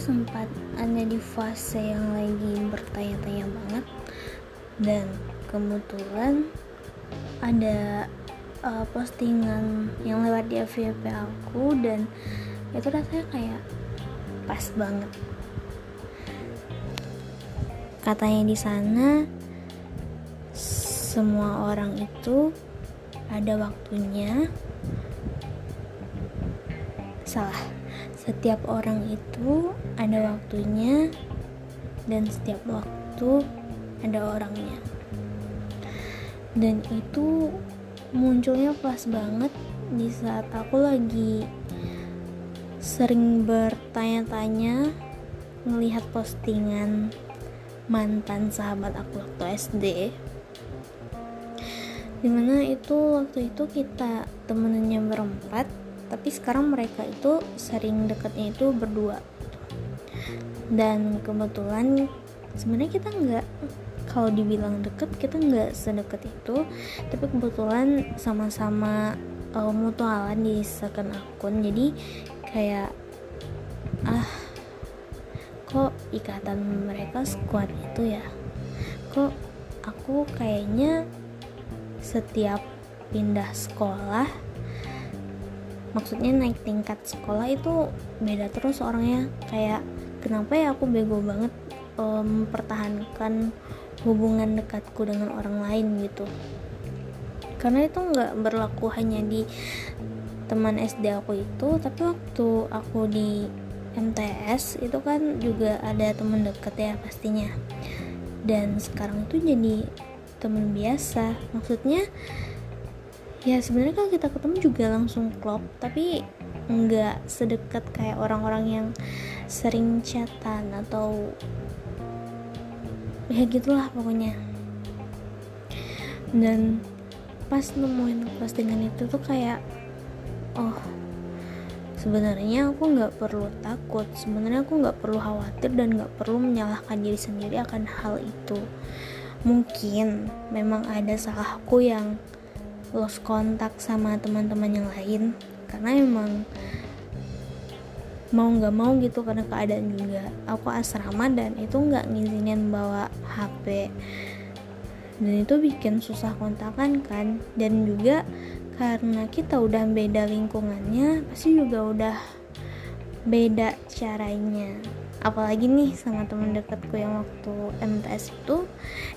sempat ada di fase yang lagi bertanya-tanya banget. Dan kebetulan ada uh, postingan yang lewat di FYP aku dan itu rasanya kayak pas banget. Katanya di sana semua orang itu ada waktunya. Salah setiap orang itu ada waktunya dan setiap waktu ada orangnya. Dan itu munculnya pas banget di saat aku lagi sering bertanya-tanya melihat postingan mantan sahabat aku waktu SD di mana itu waktu itu kita temenannya berempat tapi sekarang mereka itu sering deketnya itu berdua. Dan kebetulan sebenarnya kita nggak kalau dibilang deket kita nggak sedekat itu. Tapi kebetulan sama-sama uh, mutualan di second akun. Jadi kayak ah kok ikatan mereka sekuat itu ya? Kok aku kayaknya setiap pindah sekolah maksudnya naik tingkat sekolah itu beda terus orangnya. Kayak kenapa ya aku bego banget um, mempertahankan hubungan dekatku dengan orang lain gitu? Karena itu nggak berlaku hanya di teman SD aku itu tapi waktu aku di MTS itu kan juga ada teman deket ya pastinya. Dan sekarang itu jadi teman biasa. Maksudnya ya sebenarnya kalau kita ketemu juga langsung klop tapi nggak sedekat kayak orang-orang yang sering chatan atau ya gitulah pokoknya. Dan pas nemuin postingan itu tuh kayak oh sebenarnya aku nggak perlu takut. Sebenarnya aku nggak perlu khawatir dan nggak perlu menyalahkan diri sendiri akan hal itu. Mungkin memang ada salahku yang lost kontak sama teman-teman yang lain. Karena emang mau nggak mau gitu karena keadaan juga aku asrama dan itu nggak ngizinin bawa HP dan itu bikin susah kontakan kan. Dan juga karena kita udah beda lingkungannya pasti juga udah beda caranya. Apalagi nih sama temen dekatku yang waktu MTS itu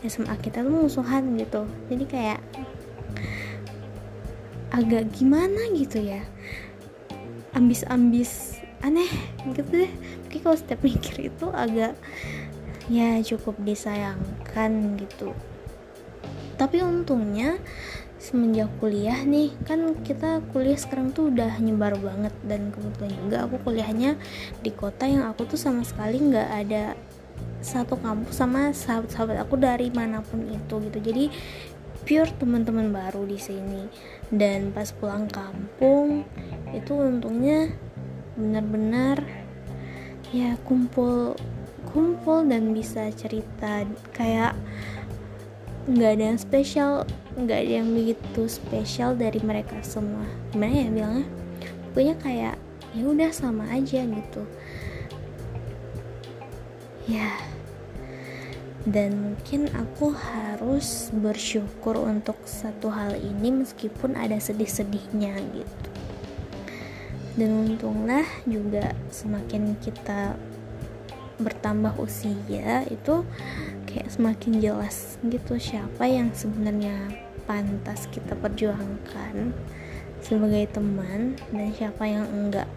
SMA kita tuh musuhan gitu. Jadi kayak agak gimana gitu ya. Ambis-ambis aneh gitu deh. Tapi kalau setiap mikir itu agak ya cukup disayangkan gitu. Tapi untungnya semenjak kuliah nih kan kita kuliah sekarang tuh udah nyebar banget. Dan kebetulan juga aku kuliahnya di kota yang aku tuh sama sekali nggak ada satu kampus sama sahabat-sahabat aku dari mana pun itu gitu. Jadi pure teman-teman baru di sini. Dan pas pulang kampung itu untungnya benar-benar ya kumpul kumpul dan bisa cerita. Kayak nggak ada yang spesial nggak ada yang begitu spesial dari mereka semua. Gimana ya bilangnya? Pokoknya kayak ya udah sama aja gitu. Ya dan mungkin aku harus bersyukur untuk satu hal ini meskipun ada sedih-sedihnya gitu. Dan untunglah juga semakin kita bertambah usia itu kayak semakin jelas gitu siapa yang sebenarnya pantas kita perjuangkan sebagai teman dan siapa yang enggak.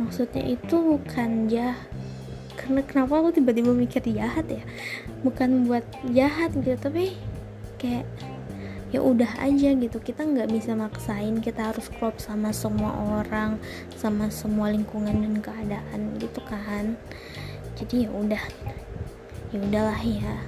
Maksudnya itu bukan ya karena kenapa aku tiba-tiba mikir jahat ya? Bukan buat jahat gitu tapi kayak ya udah aja gitu. Kita nggak bisa maksain kita harus klop sama semua orang sama semua lingkungan dan keadaan gitu kan. Jadi ya udah ya udahlah ya